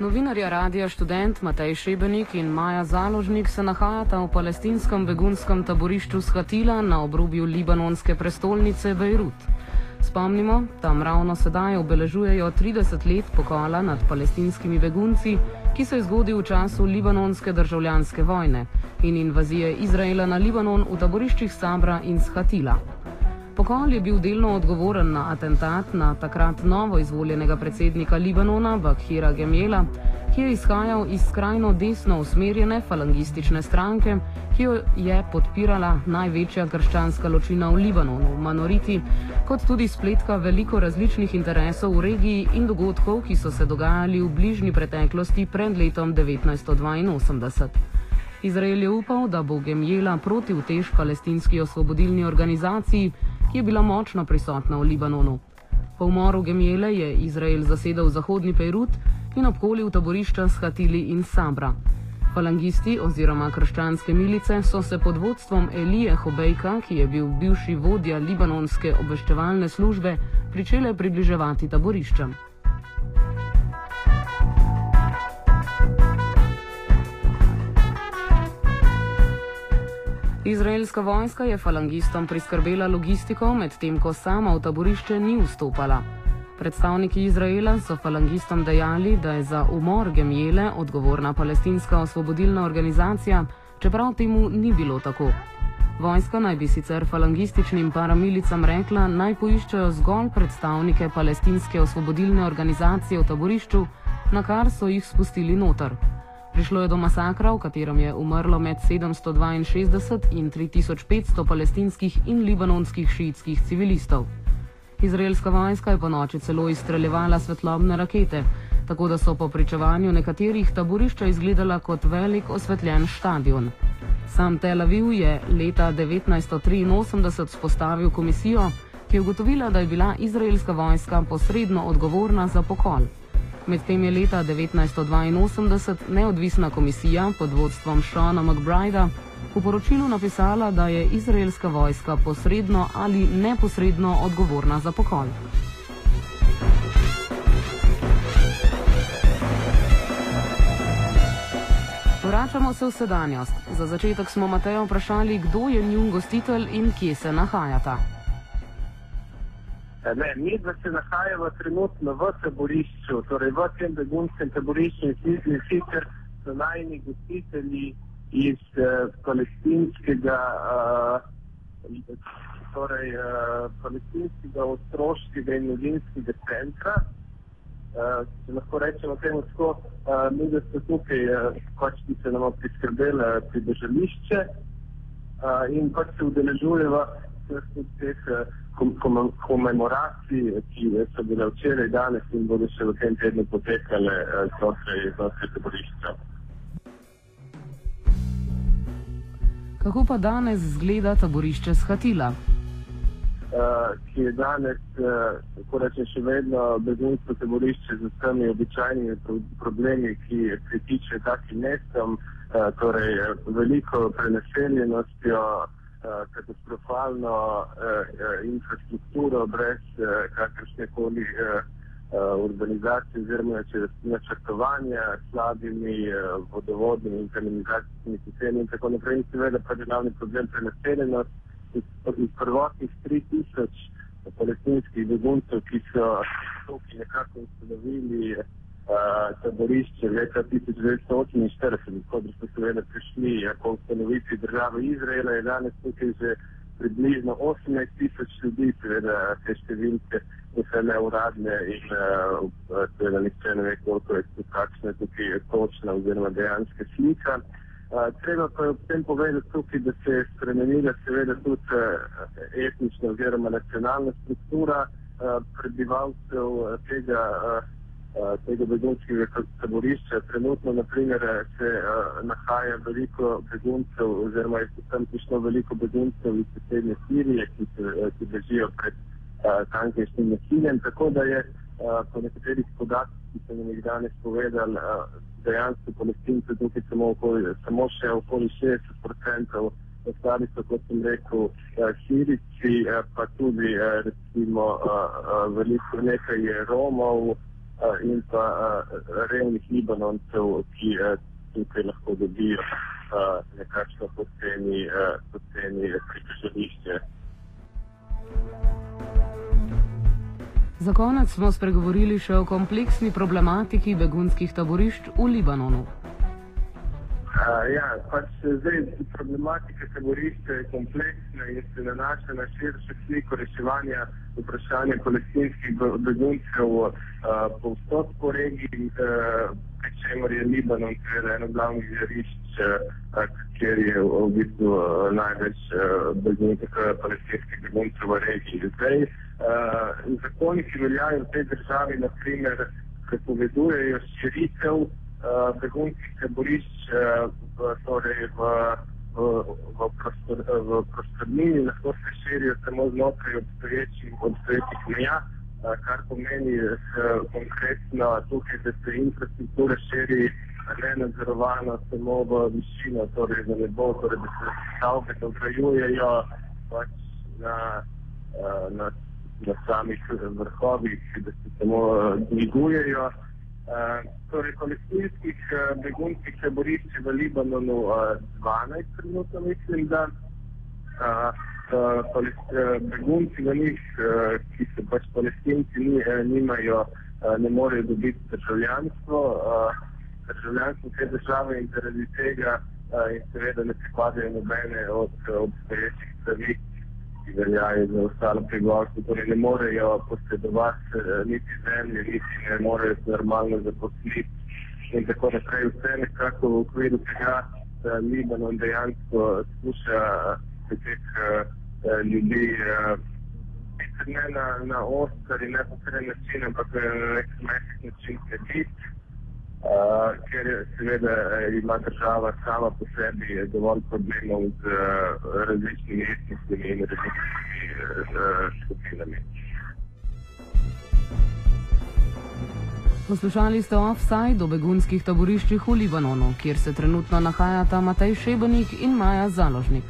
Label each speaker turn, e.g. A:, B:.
A: Novinarja Radija študent Matej Šebenik in Maja Založnik se nahajata v palestinskem begunskem taborišču Skatila na obrobju libanonske prestolnice Bejrut. Spomnimo, tam ravno sedaj obeležujejo 30 let pokola nad palestinskimi begunci, ki se je zgodil v času libanonske državljanske vojne in invazije Izraela na Libanon v taboriščih Sabra in Skatila. Pokol je bil delno odgovoren na atentat na takrat novo izvoljenega predsednika Libanona, Bakhira Gemela, ki je izhajal iz skrajno desno usmerjene falangistične stranke, ki jo je podpirala največja krščanska ločina v Libanonu, Manoriti, kot tudi spletka veliko različnih interesov v regiji in dogodkov, ki so se dogajali v bližnji preteklosti pred letom 1982. Izrael je upal, da bo Gemjela proti utež palestinski osvobodilni organizaciji ki je bila močno prisotna v Libanonu. Po umoru Gemjele je Izrael zasedal zahodni Pejrut in obkolil taborišča Skatili in Sabra. Falangisti oziroma krščanske milice so se pod vodstvom Elije Hobejka, ki je bil bivši vodja libanonske obveščevalne službe, pričele približevati taboriščem. Izraelska vojska je falangistom priskrbela logistiko, medtem ko sama v taborišče ni vstopala. Predstavniki Izraela so falangistom dejali, da je za umor Gemjele odgovorna palestinska osvobodilna organizacija, čeprav temu ni bilo tako. Vojska naj bi sicer falangističnim paramilicam rekla, naj poiščejo zgolj predstavnike palestinske osvobodilne organizacije v taborišču, na kar so jih spustili noter. Prišlo je do masakra, v katerem je umrlo med 762 in 3500 palestinskih in libanonskih šiitskih civilistov. Izraelska vojska je po noči celo izstreljevala svetlobne rakete, tako da so po pričevanju nekaterih taborišča izgledala kot velik osvetljen stadion. Sam Tel Aviv je leta 1983 spostavil komisijo, ki je ugotovila, da je bila izraelska vojska posredno odgovorna za pokol. Medtem je leta 1982 neodvisna komisija pod vodstvom Shona McBrida v poročilu napisala, da je izraelska vojska posredno ali neposredno odgovorna za pokol. Vračamo se v sedanjost. Za začetek smo Matejo vprašali, kdo je njun gostitelj in kje se nahajata.
B: Ne, mi pa se nahajamo trenutno v taborišču, torej v tem begunskem taborišču in sicer so najni gostitelji iz uh, palestinskega, uh, torej, uh, palestinskega otroškega in mladinskega centra. Uh, če lahko rečemo temu tako, uh, mi da smo tukaj, uh, pač ki se nam priskrbeli uh, pridržališče uh, in pač se udeležujemo vseh teh uh, komemoracij, ki so bile včeraj, danes in bodo še v tem tednu potekale eh, znotraj taborišča.
A: Kako pa danes izgleda taborišče Skatila?
B: Uh, ki je danes, uh, tako rečem, še vedno begunsko taborišče z vsemi običajnimi problemi, ki pritiče takim mestom, uh, torej veliko prenaseljenostjo, Eh, katastrofalno uh, infrastrukturo brez kakršne koli urbanizacije oziroma načrtovanja s slabimi vodovodnimi in kanalizacijskimi sistemi in tako naprej. In seveda pa je glavni problem prenaseljenost iz prvotnih 3000 palestinskih beguncev, ki so tukaj nekako ustanovili taborišče leta 1948, ko so seveda prišli po ustanovitvi države Izraela, je danes tukaj že približno 18 tisoč ljudi, seveda te številke so neuradne in uh, seveda nihče ne ve, koliko je tu kakšna tukaj točna oziroma dejanska slika. Uh, treba pa je ob tem povedati tukaj, da se je spremenila seveda tudi uh, etnična oziroma nacionalna struktura uh, prebivalcev uh, tega uh, Eh, tega begunskega taborišča. Trenutno, naprimer, se uh, nahaja veliko beguncev, oziroma je tam prišlo veliko beguncev iz sosednje Sirije, ki se ki bežijo pred uh, tankajšnjim nasiljem. Tako da je uh, po nekaterih podatkih, ki so nam jih danes povedali, uh, dejansko palestince tukaj samo, okoli, samo še okoli 60%. Ostali so, kot sem rekel, Sirici, pa tudi recimo veliko nekaj je Romov, in pa revnih libanoncev, ki tukaj lahko dobijo nekakšno poceni, poceni pritožališče.
A: Za konec smo spregovorili še o kompleksni problematiki begunskih taborišč v Libanonu.
B: Uh, ja, pač zdaj problematika taborišča je kompleksna in se nanaša na širšo sliko reševanja vprašanja palestinskih beguncev uh, povsod po regiji, uh, pri čemer je Libanon seveda eno glavnih žarišč, uh, kjer je v bistvu uh, največ uh, beguncev, palestinskih beguncev v regiji. Zdaj, uh, zakoni, ki veljajo v tej državi, naprimer, prepovedujejo širitev uh, begunskih taborišč uh, v, torej v, v, v, prostor, v prostornini, lahko se širijo samo znotraj obstoječih, obstoječih meja, uh, kar pomeni uh, konkretno tukaj, da se infrastruktura širi ne nadzorovano samo v višino, torej za nebo, torej da se stavbe dograjujejo pač na, uh, na, na samih vrhovih, da se samo dvigujejo. Uh, Eh, torej, palestinskih uh, begunskih taborišč v Libanonu uh, eh, 12 trenutno mislim, da. Begunci v njih, ki so pač palestinci, ni, nimajo, ne morejo dobiti državljanstvo, državljanstvo te države in zaradi tega in seveda ne pripadajo nobene od obstoječih pravic ki veljajo za ostalo prebivalstvo, torej ne morejo posredovati eh, niti zemlje, niti ne morejo se normalno zaposliti in tako naprej. Vse nekako v okviru tega, da Libanon dejansko skuša se teh uh, ljudi uh, ne na, na ostar in neposreden način, ampak na nek način slediti. Uh, ker seveda ima država sama po sebi dovolj problemov z uh, različnimi etničnimi in različnimi uh, skupinami.
A: Poslušali ste offside o begunskih taboriščih v Libanonu, kjer se trenutno nahajata Matej Šebenik in Maja Založnik.